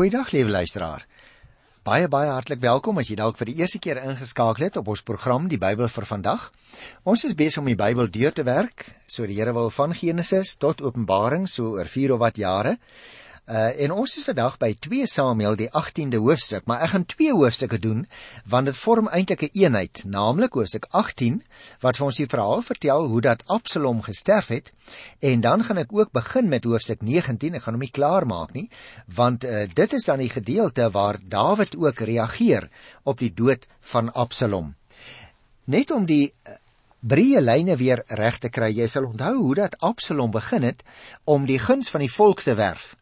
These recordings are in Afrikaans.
Goeiedag liewe luisteraar. Baie baie hartlik welkom as jy dalk vir die eerste keer ingeskakel het op ons program Die Bybel vir vandag. Ons is besig om die Bybel deur te werk, so die Here wil van Genesis tot Openbaring so oor 4 of wat jare. Uh en ons is vandag by 2 Samuel die 18de hoofstuk, maar ek gaan twee hoofstukke doen want dit vorm eintlik 'n een eenheid, naamlik hoofstuk 18 wat vir ons die verhaal vertel hoe dat Absalom gesterf het en dan gaan ek ook begin met hoofstuk 19. Ek gaan hom nie klaar maak nie, want uh dit is dan die gedeelte waar Dawid ook reageer op die dood van Absalom. Net om die uh, breë lyne weer reg te kry. Jy sal onthou hoe dat Absalom begin het om die guns van die volk te werf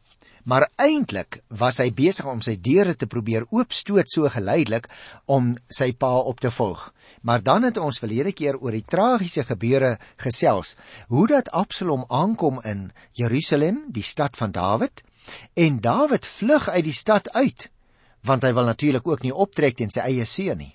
maar eintlik was hy besig om sy deure te probeer oopstoot so geleidelik om sy pa op te volg. Maar dan het ons verlede keer oor die tragiese gebeure gesels, hoe dat Absalom aankom in Jerusalem, die stad van Dawid, en Dawid vlug uit die stad uit, want hy wil natuurlik ook nie optrek teen sy eie seun nie.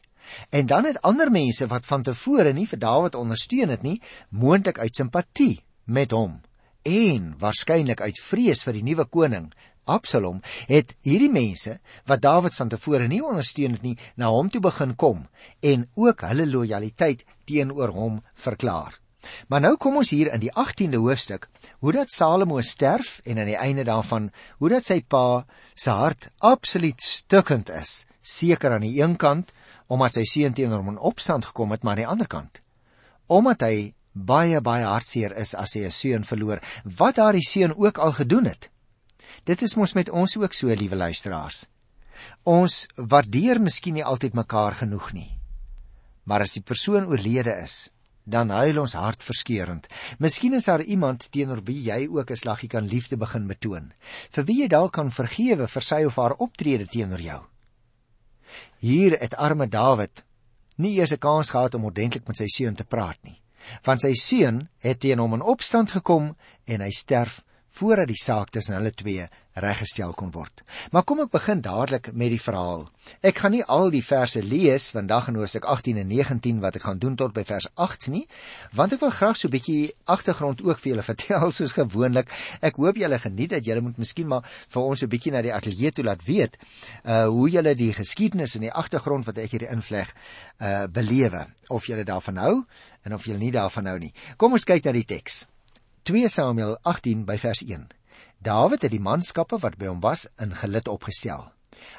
En dan het ander mense wat van tevore nie vir Dawid ondersteun het nie, moontlik uit simpatie met hom en waarskynlik uit vrees vir die nuwe koning Absalom het hierdie mense wat Dawid van tevore nie ondersteun het nie na hom toe begin kom en ook hulle lojaliteit teenoor hom verklaar. Maar nou kom ons hier in die 18de hoofstuk hoe dat Salomo sterf en aan die einde daarvan hoe dat sy pa se hart absoluut stukkend is, seker aan die een kant omdat sy seun teenoor hom in opstand gekom het, maar aan die ander kant omdat hy baie baie hartseer is as hy 'n seun verloor, wat daardie seun ook al gedoen het. Dit is mos met ons ook so, liewe luisteraars. Ons waardeer miskien nie altyd mekaar genoeg nie. Maar as die persoon oorlede is, dan huil ons hart verskeurend. Miskien is daar iemand teenoor wie jy ook 'n slaggie kan liefde begin betoon, vir wie jy dalk kan vergewe vir sy of haar optrede teenoor jou. Hier het arme Dawid nie eers 'n kans gehad om ordentlik met sy seun te praat nie want sy seun het teen hom in opstand gekom en hy sterf voordat die saak tussen hulle twee reggestel kon word. Maar kom ek begin dadelik met die verhaal. Ek gaan nie al die verse lees vandag in Hoofstuk 18 en 19 wat ek gaan doen tot by vers 8 nie, want ek wil graag so 'n bietjie agtergrond ook vir julle vertel soos gewoonlik. Ek hoop julle geniet dat julle moet miskien maar vir ons 'n bietjie na die ateljee toe laat weet uh hoe julle die geskiedenis en die agtergrond wat ek hier invleg uh belewe of julle daarvan hou en of julle nie daarvan hou nie. Kom ons kyk na die teks. 2 Samuel 18 by vers 1. Dawid het die manskappe wat by hom was in gelid opgestel.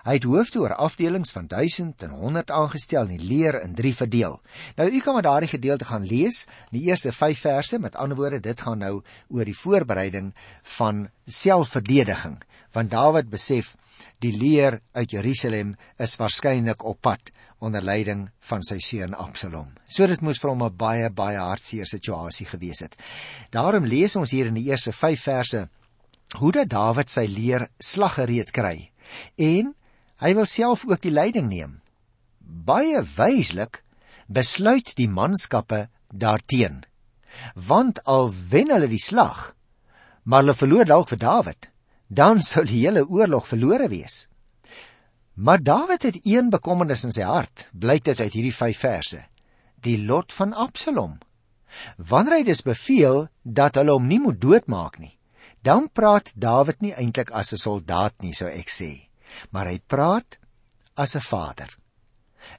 Hy het hoofde oor afdelings van 1000 en 100 aangestel en die leer in 3 verdeel. Nou u kan maar daardie gedeelte gaan lees, die eerste 5 verse, met ander woorde, dit gaan nou oor die voorbereiding van selfverdediging, want Dawid besef die leer uit Jerusalem is waarskynlik op pad onder leiding van sy seun Absalom. So dit moes vir hom 'n baie baie hartseer situasie gewees het. Daarom lees ons hier in die eerste 5 verse hoe dat Dawid sy leer slaggereed kry en hy wil self ook die leiding neem. Baie wyslik besluit die manskappe daarteen. Want al wen hulle die slag, maar hulle verloor dalk vir Dawid, dan sou die hele oorlog verlore wees. Maar Dawid het een bekommernis in sy hart, blyk dit uit hierdie 5 verse. Die lot van Absalom. Wanneer hy dus beveel dat hulle hom nie moet doodmaak nie, dan praat Dawid nie eintlik as 'n soldaat nie, sou ek sê, maar hy praat as 'n vader.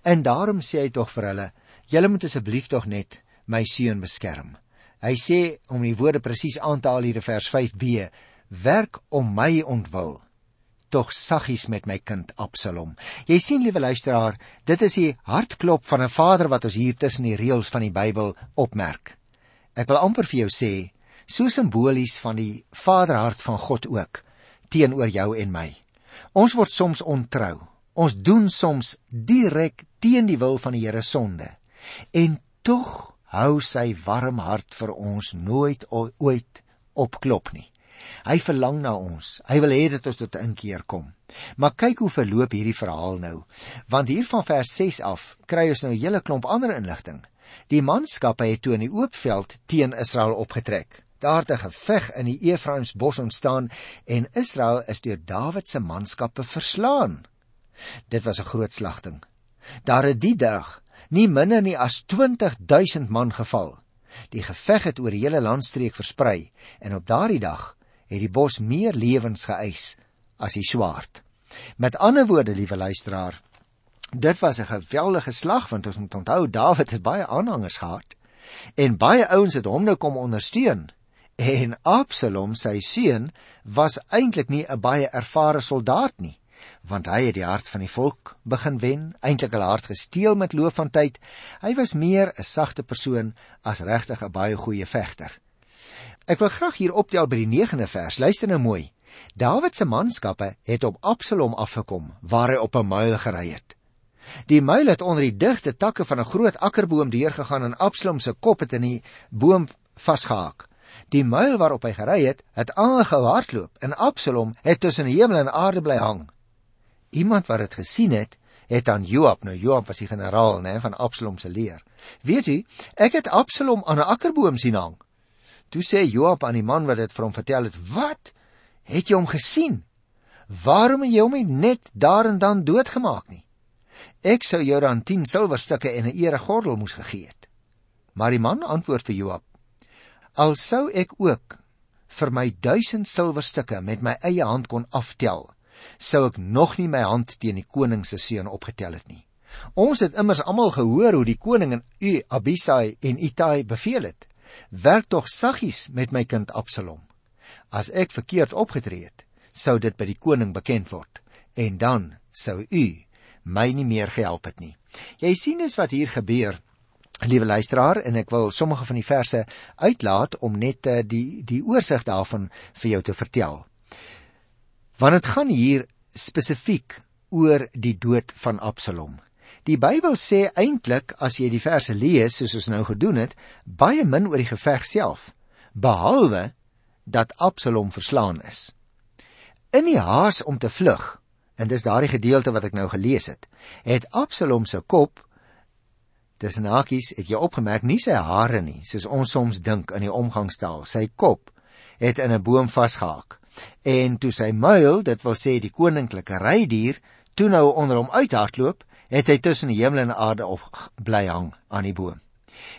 En daarom sê hy tog vir hulle: "Julle moet asseblief tog net my seun beskerm." Hy sê om die woorde presies aan te haal hier in vers 5b: "Werk om my ontwil." Tog saggies met my kind Absalom. Jy sien liewe luisteraar, dit is die hartklop van 'n vader wat ons hier tussen die reëls van die Bybel opmerk. Ek wil amper vir jou sê, so simbolies van die vaderhart van God ook teenoor jou en my. Ons word soms ontrou. Ons doen soms direk teen die wil van die Here sonde. En tog hou sy warm hart vir ons nooit ooit opklop nie. Hy verlang na ons. Hy wil hê dat ons tot inkeer kom. Maar kyk hoe verloop hierdie verhaal nou. Want hier van vers 6 af kry ons nou 'n hele klomp ander inligting. Die manskappe het toe in die oop veld teen Israel opgetrek. Daar het 'n geveg in die Efraimsbos ontstaan en Israel is deur Dawid se manskappe verslaan. Dit was 'n groot slagting. Daar het die dag nie minder nie as 20000 man geval. Die geveg het oor die hele landstreek versprei en op daardie dag het die bos meer lewens geëis as die swaard. Met ander woorde, liewe luisteraar, dit was 'n geweldige slag want ons moet onthou Dawid het baie aanhangers gehad en baie ouens het hom nou kom ondersteun. En Absalom, sy seun, was eintlik nie 'n baie ervare soldaat nie want hy het die hart van die volk begin wen, eintlik hulle hart gesteel met loop van tyd. Hy was meer 'n sagte persoon as regtig 'n baie goeie vegter. Ek wil graag hier optel by die 9de vers. Luister nou mooi. Dawid se manskappe het op Absalom afgekom waar hy op 'n muil gery het. Die muil het onder die digte takke van 'n groot akkerboom deurgegaan en Absalom se kop het in die boom vasgehaak. Die muil waarop hy gery het, het aangehou hardloop en Absalom het tussen hemel en aarde bly hang iemand wat dit gesien het, het aan Joab, nou Joab was die generaal, né, van Absalom se leer. Weet jy, ek het Absalom aan 'n akkerboom sien hang. Toe sê Joab aan die man wat dit vir hom vertel het: "Wat? Het jy hom gesien? Waarom het jy hom net daar en dan doodgemaak nie? Ek sou jou dan 10 silwerstukke en 'n eregordel moes gegee het." Maar die man antwoord vir Joab: "Al sou ek ook vir my 1000 silwerstukke met my eie hand kon aftel, sou ek nog nie my hand teen die koning se seun opgetel het nie. Ons het immers almal gehoor hoe die koning en u Abisai en Itai beveel het: "Werk tog saggies met my kind Absalom. As ek verkeerd opgetree het, sou dit by die koning bekend word en dan sou u my nie meer gehelp het nie." Jy sien dis wat hier gebeur. Liewe luisteraar, en ek wil sommige van die verse uitlaat om net uh, die die oorsig daarvan vir jou te vertel. Want dit gaan hier spesifiek oor die dood van Absalom. Die Bybel sê eintlik as jy die verse lees soos ons nou gedoen het, baie min oor die geveg self, behalwe dat Absalom verslaan is. In die haas om te vlug, en dis daardie gedeelte wat ek nou gelees het, het Absalom se kop tussen hakies het jy opgemerk nie sy hare nie, soos ons soms dink in die omgangstaal, sy kop het in 'n boom vasgehaak. En toe sy muil, dit wil sê die koninklike rydier, toe nou onder hom uithardloop, het hy tussen die hemel en aarde op bly hang aan die boom.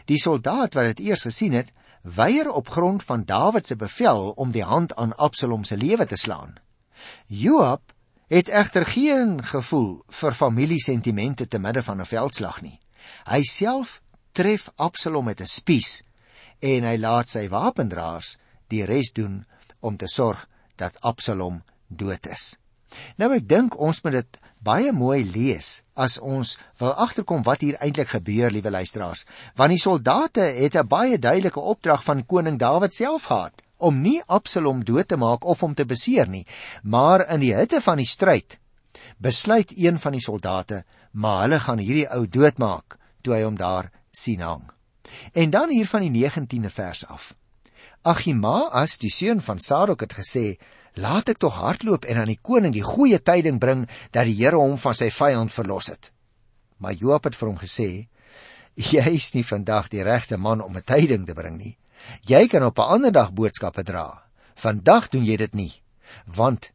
Die soldaat wat dit eers gesien het, weier op grond van Dawid se bevel om die hand aan Absalom se lewe te slaan. Joab het egter geen gevoel vir familiesentimente te midde van 'n veldslag nie. Hy self tref Absalom met 'n spies en hy laat sy wapendraers die res doen om te sorg dat Absalom dood is. Nou ek dink ons moet dit baie mooi lees as ons wil agterkom wat hier eintlik gebeur, liewe luisteraars, want die soldate het 'n baie duidelike opdrag van koning Dawid self gehad om nie Absalom dood te maak of hom te beseer nie, maar in die hitte van die stryd besluit een van die soldate, maar hulle gaan hierdie ou doodmaak toe hy hom daar sien hang. En dan hier van die 19de vers af. Agimaas, die seun van Sadok het gesê: "Laat ek tog hardloop en aan die koning die goeie tyding bring dat die Here hom van sy vyand verlos het." Maar Joab het vir hom gesê: "Jy is nie vandag die regte man om 'n tyding te bring nie. Jy kan op 'n ander dag boodskappe dra. Vandag doen jy dit nie, want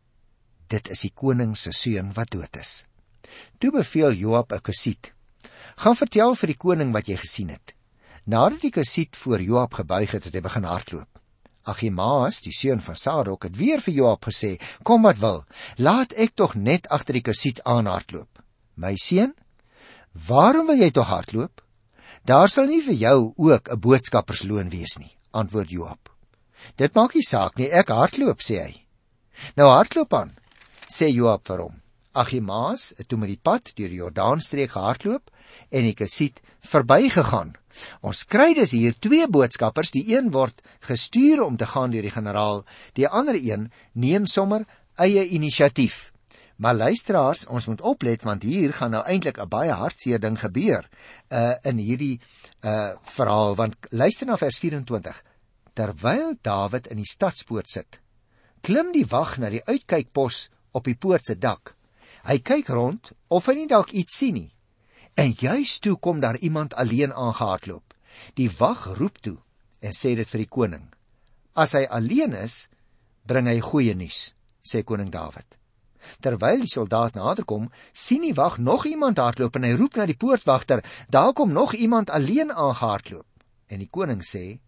dit is die koning se seun wat dood is." Toe beveel Joab 'n kusiet: "Gaan vertel vir die koning wat jy gesien het." Nadat die kusiet voor Joab gebuig het, het hy begin hardloop. Agimaas, die seun van Sadok, het weer vir Joab gesê: "Kom wat wil, laat ek tog net agter die kusiet aanhardloop." "My seun, waarom wil jy tog hardloop? Daar sal nie vir jou ook 'n boodskappersloon wees nie," antwoord Joab. "Dit maak nie saak nie, ek hardloop," sê hy. "Nou hardloop aan," sê Joab vir hom. Agimaas het toe met die pad deur die Jordaanstreek gehardloop en die kusiet verbygegaan. Ons kry dus hier twee boodskappers, die een word gestuur om te gaan deur die generaal, die ander een neem sommer eie inisiatief. Maar luisteraars, ons moet oplet want hier gaan nou eintlik 'n baie hartseer ding gebeur uh in hierdie uh verhaal want luister na vers 24. Terwyl Dawid in die stadspoort sit, klim die wag na die uitkykpos op die poort se dak. Hy kyk rond of hy nie dalk iets sien nie. En juis toe kom daar iemand alleen aangehardloop. Die wag roep toe en sê dit vir die koning. As hy alleen is, bring hy goeie nuus, sê koning Dawid. Terwyl die soldaat naderkom, sien die wag nog iemand hardloop en hy roep na die poortwagter, daar kom nog iemand alleen aangehardloop. En die koning sê: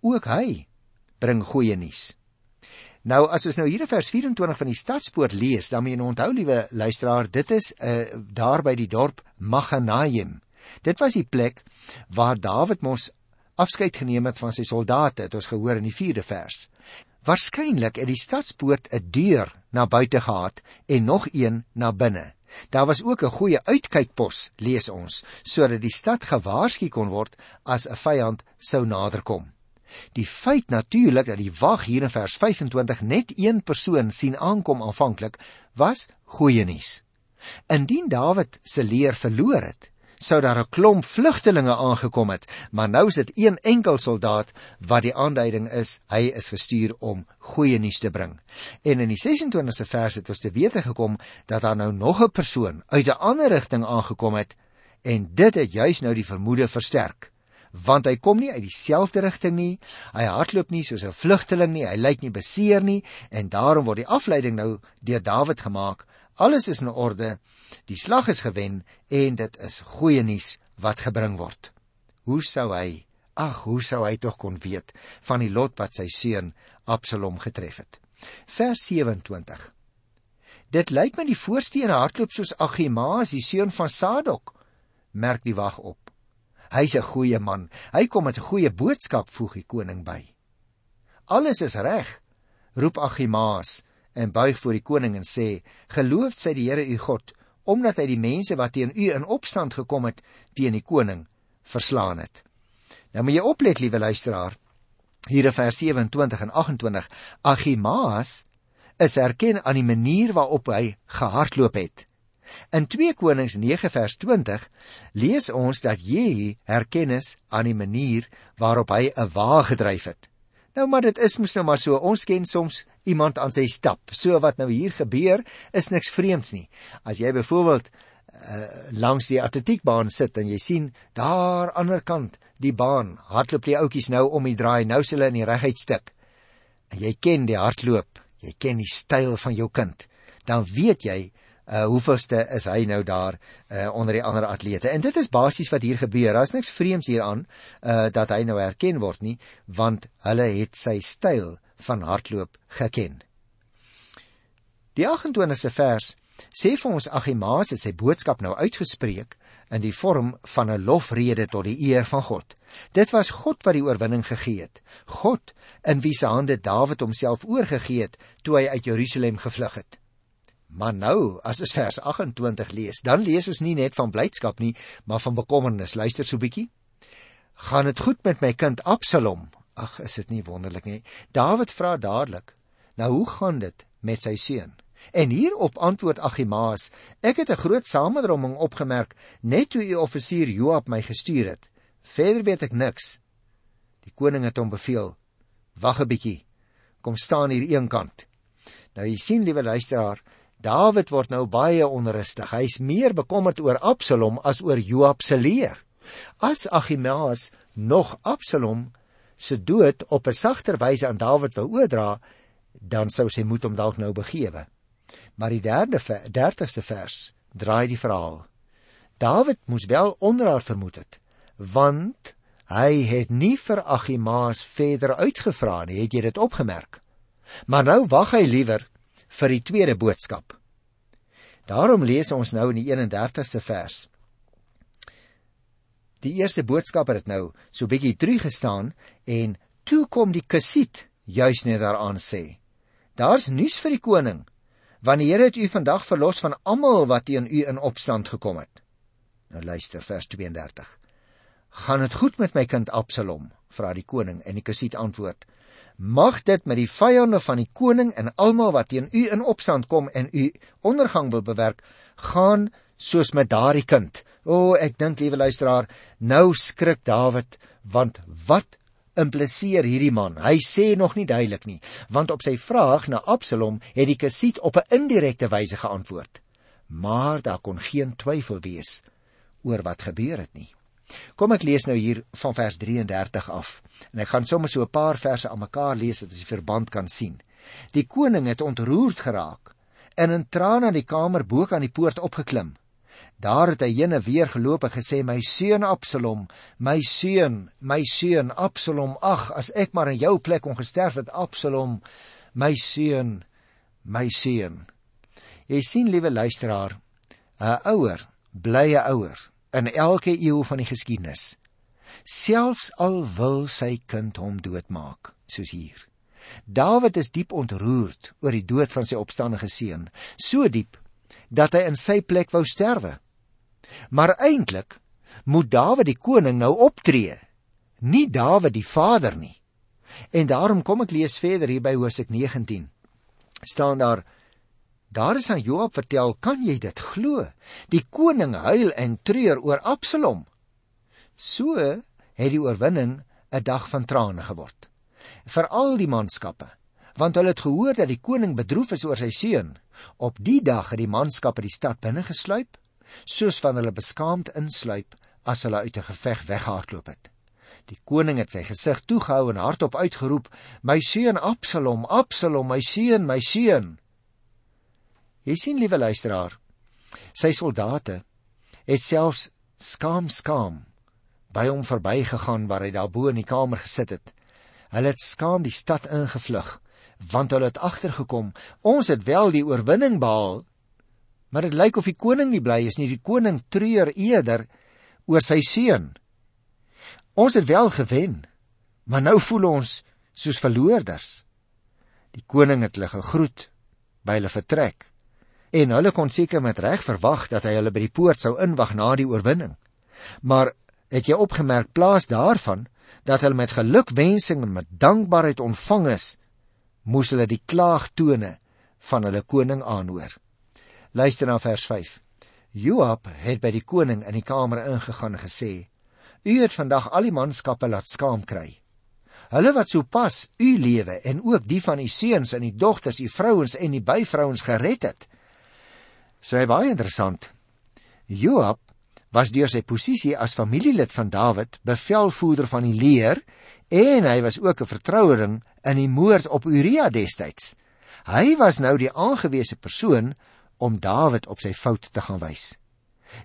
"Ook hy bring goeie nuus." Nou as ons nou hier in vers 24 van die stadspoort lees, dan moet jy nou onthou liewe luisteraar, dit is uh, daar by die dorp Maganaim. Dit was die plek waar Dawid mos afskeid geneem het van sy soldate, het ons gehoor in die 4de vers. Waarskynlik het die stadspoort 'n deur na buite gehad en nog een na binne. Daar was ook 'n goeie uitkykpos, lees ons, sodat die stad gewaarsku kon word as 'n vyand sou naderkom. Die feit natuurlik dat die wag hier in vers 25 net een persoon sien aankom aanvanklik was goeie nuus. Indien Dawid se leer verloor het, sou daar 'n klomp vlugtelinge aangekom het, maar nou is dit een enkel soldaat wat die aanduiding is hy is gestuur om goeie nuus te bring. En in die 26ste vers het ons te wete gekom dat daar nou nog 'n persoon uit 'n ander rigting aangekom het en dit het juis nou die vermoede versterk want hy kom nie uit dieselfde rigting nie. Hy hardloop nie soos 'n vlugteling nie. Hy lyk nie beseer nie en daarom word die afleiding nou deur Dawid gemaak Alles is in orde. Die slag is gewen en dit is goeie nuus wat gebring word. Hoe sou hy, ag, hoe sou hy tog kon weet van die lot wat sy seun Absalom getref het? Vers 27. Dit lyk my die voorsteene hardloop soos Agimaas, die seun van Sadok, merk die wag op. Hy's 'n goeie man. Hy kom met 'n goeie boodskap voeg die koning by. Alles is reg, roep Agimaas en buig voor die koning en sê: "Geloof sy die Here u God, omdat hy die mense wat teen u in opstand gekom het teen die koning verslaan het." Nou moet jy oplet, liewe luisteraar. Hier in vers 27 en 28, Agimaas is erken aan die manier waarop hy gehardloop het. In 2 Konings 9 vers 20 lees ons dat Jehu herkennis aan die manier waarop hy 'n wa gedryf het. Nou maar dit is mos nou maar so. Ons ken soms iemand aan sy stap. So wat nou hier gebeur is niks vreemds nie. As jy byvoorbeeld uh, langs die atletiekbaan sit en jy sien daar aan die ander kant die baan, hardloop die ouetjies nou om die draai, nou s'hulle in die reguit stuk. En jy ken die hardloop, jy ken die styl van jou kind, dan weet jy uh hoeveelste is hy nou daar uh onder die ander atlete. En dit is basies wat hier gebeur. Daar's niks vreemds hieraan uh dat hy nou herken word nie, want hulle het sy styl van hardloop geken. Die 28ste vers sê vir ons Agimaas het sy boodskap nou uitgespreek in die vorm van 'n lofrede tot die eer van God. Dit was God wat die oorwinning gegee het. God in wie se hande Dawid homself oorgegee het toe hy uit Jerusalem gevlug het. Maar nou, as ons vers 28 lees, dan lees ons nie net van blydskap nie, maar van bekommernis. Luister so 'n bietjie. Gaan dit goed met my kind Absalom? Ag, is dit nie wonderlik nie. Dawid vra dadelik: "Nou hoe gaan dit met sy seun?" En hierop antwoord Agimaas: "Ek het 'n groot samedromming opgemerk net toe u offisier Joab my gestuur het. Verder weet ek niks." Die koning het hom beveel: "Wag 'n bietjie. Kom staan hier eenkant." Nou jy sien, liewe luisteraar, Dawid word nou baie onrustig. Hy's meer bekommerd oor Absalom as oor Joab se leer. As Ahimaas nog Absalom se dood op 'n sagter wyse aan Dawid wou oordra, dan sou sy moed hom dalk nou begewe. Maar die 3de 30ste vers draai die verhaal. Dawid moes wel onderhaal vermoed het, want hy het nie vir Ahimaas verder uitgevra nie, het jy dit opgemerk? Maar nou wag hy liewer vir die tweede boodskap. Daarom lees ons nou in die 31ste vers. Die eerste boodskap het nou so bietjie terug gestaan en toe kom die Kusiet juis net daaraan sê. Daar's nuus vir die koning. Want die Here het u vandag verlos van almal wat teen u in opstand gekom het. Nou luister vers 32. Gaan dit goed met my kind Absalom? vra die koning en die Kusiet antwoord: mag dit met die vyande van die koning en almal wat teen u in opstand kom en u ondergang wil bewerk, gaan soos met daardie kind. O, ek dink liewe luisteraar, nou skrik Dawid, want wat impliseer hierdie man? Hy sê nog nie duidelik nie, want op sy vraag na Absalom het die Kasiet op 'n indirekte wyse geantwoord. Maar daar kon geen twyfel wees oor wat gebeur het nie. Kom ek lees nou hier van vers 33 af. En ek gaan sommer so 'n paar verse aan mekaar lees dat jy die verband kan sien. Die koning het ontroerd geraak en in trane aan die kamer bo aan die poort opgeklim. Daar het hy heen en weer geloop en gesê: "My seun Absalom, my seun, my seun Absalom, ag, as ek maar in jou plek ongesterf het, Absalom, My seun, my seun. Jy sien liewe luisteraar, 'n ouer, blye ouer in elke eeu van die geskiedenis. Selfs al wil sy kind hom doodmaak, soos hier. Dawid is diep ontroerd oor die dood van sy opstandige seun, so diep dat hy in sy plek wou sterwe. Maar eintlik moet Dawid die koning nou optree, nie Dawid die vader nie. En daarom kom ek lees verder hier by Hosea 19. staan daar Daar is aan Joab vertel, kan jy dit glo? Die koning huil en treur oor Absalom. So het die oorwinning 'n dag van trane geword. Vir al die manskappe, want hulle het gehoor dat die koning bedroef is oor sy seun. Op die dag het die manskappe die stad binne gesluip, soos van hulle beskaamd insluip as hulle uit 'n geveg weggehardloop het. Die koning het sy gesig toegehou en hardop uitgeroep: "My seun Absalom, Absalom, my seun, my seun!" Jy sien, liewe luisteraar, sy soldate het selfs skaam skaam by hom verbygegaan waar hy daarbo in die kamer gesit het. Hulle het skaam die stad ingevlug want hulle het agtergekom ons het wel die oorwinning behaal maar dit lyk of die koning nie bly is nie. Die koning treur eerder oor sy seun. Ons het wel gewen maar nou voel ons soos verloorders. Die koning het hulle gegroet by hulle vertrek en hulle kon seker met reg verwag dat hy hulle by die poort sou inwag na die oorwinning. Maar het jy opgemerk plaas daarvan dat hulle met gelukwensing en met dankbaarheid ontvang is, moes hulle die klaagtone van hulle koning aanhoor. Luister na vers 5. Joab het by die koning in die kamer ingegaan en gesê: "U het vandag al die manskappe laat skaam kry. Hulle wat sopas u lewe en ook die van u seuns en u dogters, u vrouens en u byvrouens gered het, So hy baie interessant. Joab was deur sy posisie as familielid van Dawid bevelvoerder van die leer en hy was ook 'n vertroueling in die moord op Uria destyds. Hy was nou die aangewese persoon om Dawid op sy fout te gaan wys.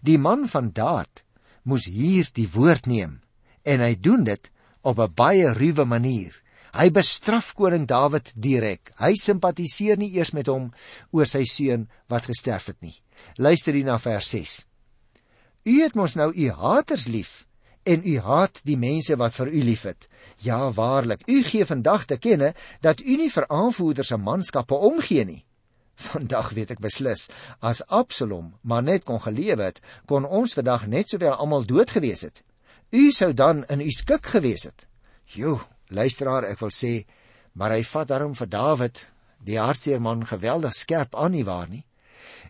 Die man van daad moes hier die woord neem en hy doen dit op 'n baie ruwe manier. Hy bestraf koning Dawid direk. Hy simpatiseer nie eers met hom oor sy seun wat gesterf het nie. Luister hier na vers 6. U het mos nou u haters lief en u haat die mense wat vir u liefhet. Ja waarlik, u gee vandag te kenne dat u nie vir aanvoerders se manskappe omgee nie. Vandag weet ek beslis, as Absalom maar net kon gelewe het, kon ons vandag net sowel almal dood gewees het. U sou dan in u skik gewees het. Jo, luisteraar, ek wil sê, maar hy vat daarom vir Dawid, die hartseer man, geweldig skerp aan nie waar nie.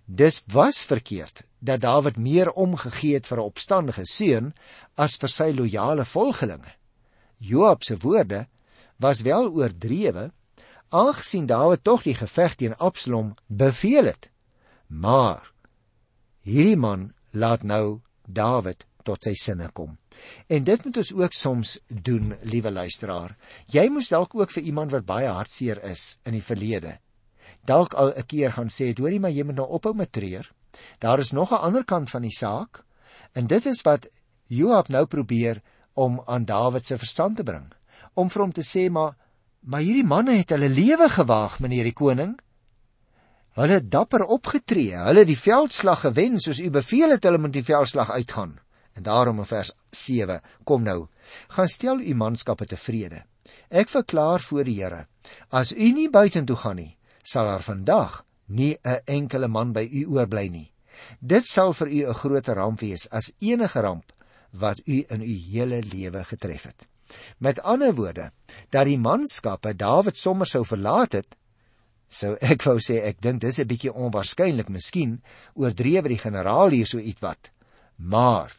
Dis was verkeerd dat Dawid meer omgegee het vir 'n opstandige seun as vir sy loyale volgelinge. Joab se woorde was wel oordrewe, aangesien Dawid tog die geveg teen Absalom beveel het. Maar hierdie man laat nou Dawid tot sy sinne kom. En dit moet ons ook soms doen, liewe luisteraar. Jy moes dalk ook vir iemand wat baie hartseer is in die verlede. Dalk al 'n keer gaan sê, "Hoorie, maar jy moet nou ophou met treur." Daar is nog 'n ander kant van die saak. En dit is wat Joab nou probeer om aan Dawid se verstand te bring. Om vir hom te sê, "Maar maar hierdie manne het hulle lewe gewaag, meneer die koning." Hulle het dapper opgetree. Hulle het die veldslag gewen soos u beveel het hulle moet die veldslag uitgaan. En daarom in vers 7, kom nou, gaan stel u manskappe tevrede. Ek verklaar voor die Here, as u nie buitentoe gaan nie, sal daar vandag nie 'n enkele man by u oorbly nie. Dit sal vir u 'n groter ramp wees as enige ramp wat u in u hele lewe getref het. Met ander woorde, dat die manskappe Dawid sommer sou verlaat het, sou ek wou sê ek dink dis 'n bietjie onwaarskynlik, miskien oordrewe die generaal hier so ietwat. Maar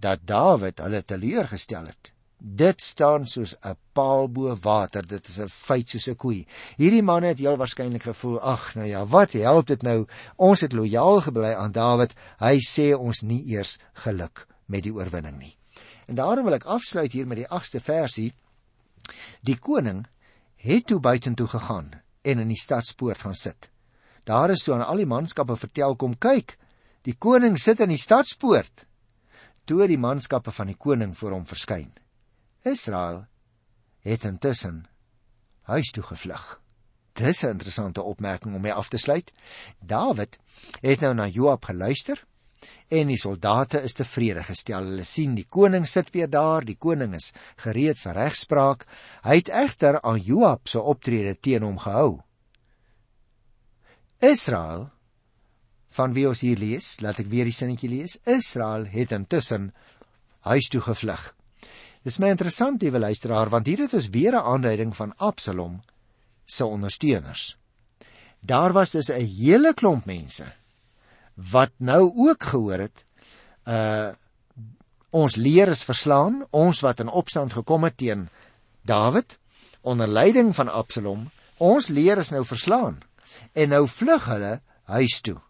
dat Dawid hulle teleurgestel het. Dit staan soos 'n paal bo water, dit is 'n feit soos 'n koei. Hierdie manne het heel waarskynlik gevoel, ag nou ja, wat help dit nou? Ons het lojaal gebly aan Dawid. Hy sê ons nie eers geluk met die oorwinning nie. En daarom wil ek afsluit hier met die 8ste versie. Die koning het toe buitentoe gegaan en in die stadspoort gaan sit. Daar is so aan al die manskappe vertel kom kyk, die koning sit in die stadspoort toe die manskappe van die koning voor hom verskyn. Israel het intussen huis toe gevlug. dis 'n interessante opmerking om mee af te sluit. Dawid het nou na Joab geluister en die soldate is tevrede gestel. Hulle sien die koning sit weer daar, die koning is gereed vir regspraak. Hy het egter aan Joab se optrede teen hom gehou. Israel van wie ons hier lees, laat ek weer die sinnetjie lees. Israel het intussen huis toe gevlug. Dis my interessant, liewe luisteraar, want hier het ons weer 'n aanduiding van Absalom se ondersteuners. Daar was dus 'n hele klomp mense wat nou ook gehoor het uh ons leer is verslaan, ons wat in opstand gekom het teen Dawid onder leiding van Absalom, ons leer is nou verslaan en nou vlug hulle huis toe.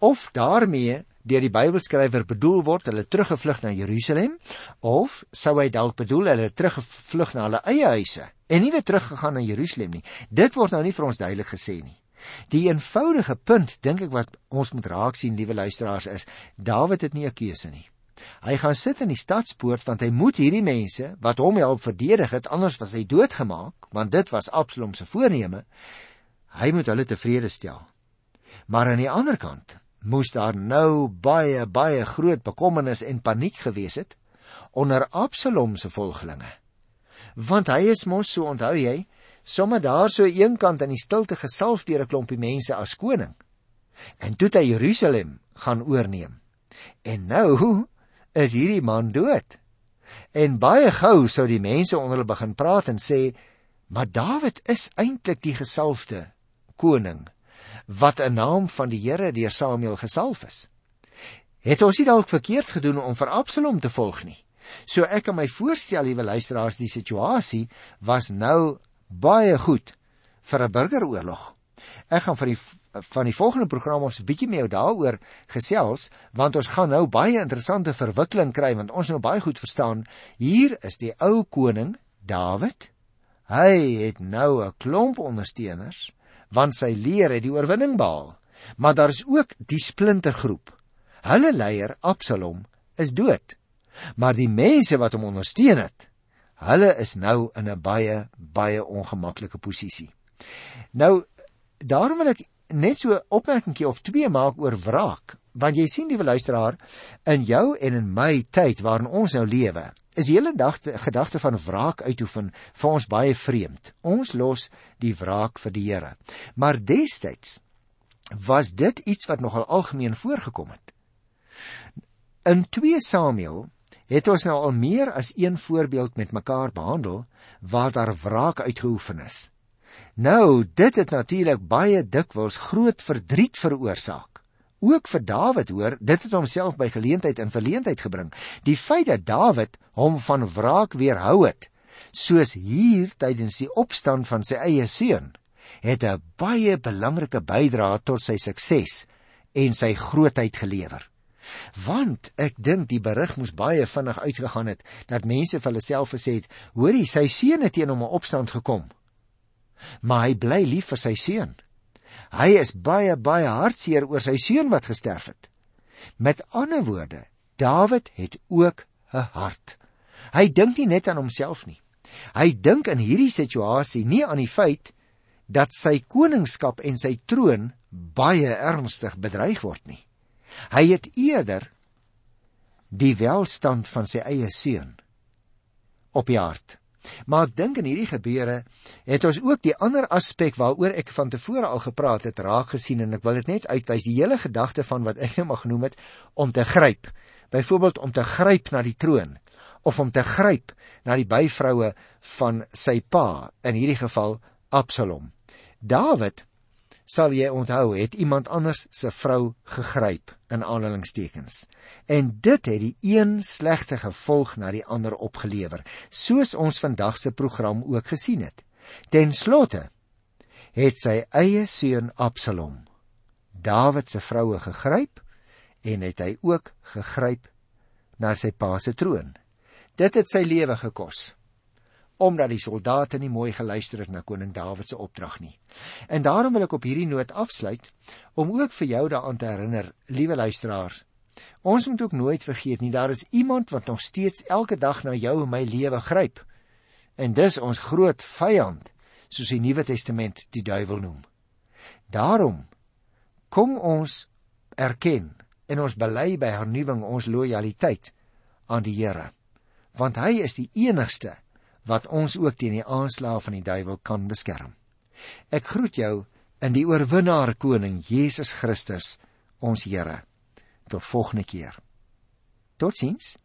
Of daarmee deur die Bybelskrywer bedoel word hulle teruggevlug na Jerusalem of sou hy dalk bedoel hulle teruggevlug na hulle eie huise en nie weer teruggegaan na Jerusalem nie. Dit word nou nie vir ons duidelik gesê nie. Die eenvoudige punt dink ek wat ons moet raak sien, liewe luisteraars, is Dawid het nie 'n keuse nie. Hy gaan sit in die stadspoort want hy moet hierdie mense wat hom help verdedig het, anders was hy doodgemaak, want dit was Absalom se voorneme. Hy moet hulle tevrede stel. Maar aan die ander kant moes daar nou baie baie groot bekommernis en paniek gewees het onder Absalom se volgelinge. Want hy is mos so onthou jy, sommer daar so eenkant in die stilte gesalf deur 'n klompie mense as koning. En toe hy Jerusalem gaan oorneem. En nou is hierdie man dood. En baie gou sou die mense onder hulle begin praat en sê, "Maar Dawid is eintlik die gesalfde koning." Wat 'n naam van die Here deur Samuel gesalf is. Het ons nie dalk verkeerd gedoen om vir Absalom te volg nie? So ek kan my voorstel, liewe luisteraars, die situasie was nou baie goed vir 'n burgeroorlog. Ek gaan van die van die volgende program ons 'n bietjie jou daaroor gesels, want ons gaan nou baie interessante verwikkeling kry want ons nou baie goed verstaan, hier is die ou koning Dawid. Hy het nou 'n klomp ondersteuners want sy leer het die oorwinning behaal. Maar daar is ook die splintergroep. Hulle leier Absalom is dood. Maar die mense wat hom ondersteun het, hulle is nou in 'n baie baie ongemaklike posisie. Nou daarom wil ek net so 'n opmerkingie of twee maak oor wraak, want jy sien liewe luisteraar, in jou en in my tyd waarin ons nou lewe, is die hele dag die gedagte van wraak uitoefen vir ons baie vreemd. Ons los die wraak vir die Here. Maar destyds was dit iets wat nogal algemeen voorgekom het. In 2 Samuel het ons nou al meer as een voorbeeld met mekaar behandel waar daar wraak uitgeoefen is. Nou, dit het natuurlik baie dikwels groot verdriet veroorsaak ook vir Dawid hoor, dit het homself by geleentheid in verleentheid gebring. Die feit dat Dawid hom van wraak weerhou het, soos hier tydens die opstand van sy eie seun, het 'n baie belangrike bydrae tot sy sukses en sy grootheid gelewer. Want ek dink die berig moes baie vinnig uitgegaan het dat mense vir hulle self gesê het: "Hoorie, sy seun het teen hom 'n opstand gekom." Maar hy bly lief vir sy seun. Hy is baie baie hartseer oor sy seun wat gesterf het. Met ander woorde, Dawid het ook 'n hart. Hy dink nie net aan homself nie. Hy dink in hierdie situasie nie aan die feit dat sy koningskap en sy troon baie ernstig bedreig word nie. Hy het eerder die welstand van sy eie seun op die hart. Maar ek dink in hierdie gebeure het ons ook die ander aspek waaroor ek van tevore al gepraat het raak gesien en ek wil dit net uitwys die hele gedagte van wat ek nou maar genoem het om te gryp. Byvoorbeeld om te gryp na die troon of om te gryp na die byvroue van sy pa in hierdie geval Absalom. Dawid sal jy onthou het iemand anders se vrou gegryp in aanhalingstekens. En dit het die een slegte gevolg na die ander opgelewer soos ons vandag se program ook gesien het. Ten slotte het sy eie seun Absalom Dawid se vroue gegryp en het hy ook gegryp na sy pa se troon. Dit het sy lewe gekos omdat die soldate nie mooi geluister het na koning Dawid se opdrag nie. En daarom wil ek op hierdie noot afsluit om ook vir jou daaraan te herinner, liewe luisteraars. Ons moet ook nooit vergeet nie, daar is iemand wat nog steeds elke dag na jou en my lewe gryp. En dis ons groot vyand, soos die Nuwe Testament die duiwel noem. Daarom kom ons erken en ons bely by hernuwing ons lojaliteit aan die Here, want hy is die enigste wat ons ook teen die aanslae van die duiwel kan beskerm. Ek groet jou in die oorwinnaar koning Jesus Christus, ons Here. Tot volgende keer. Totsiens.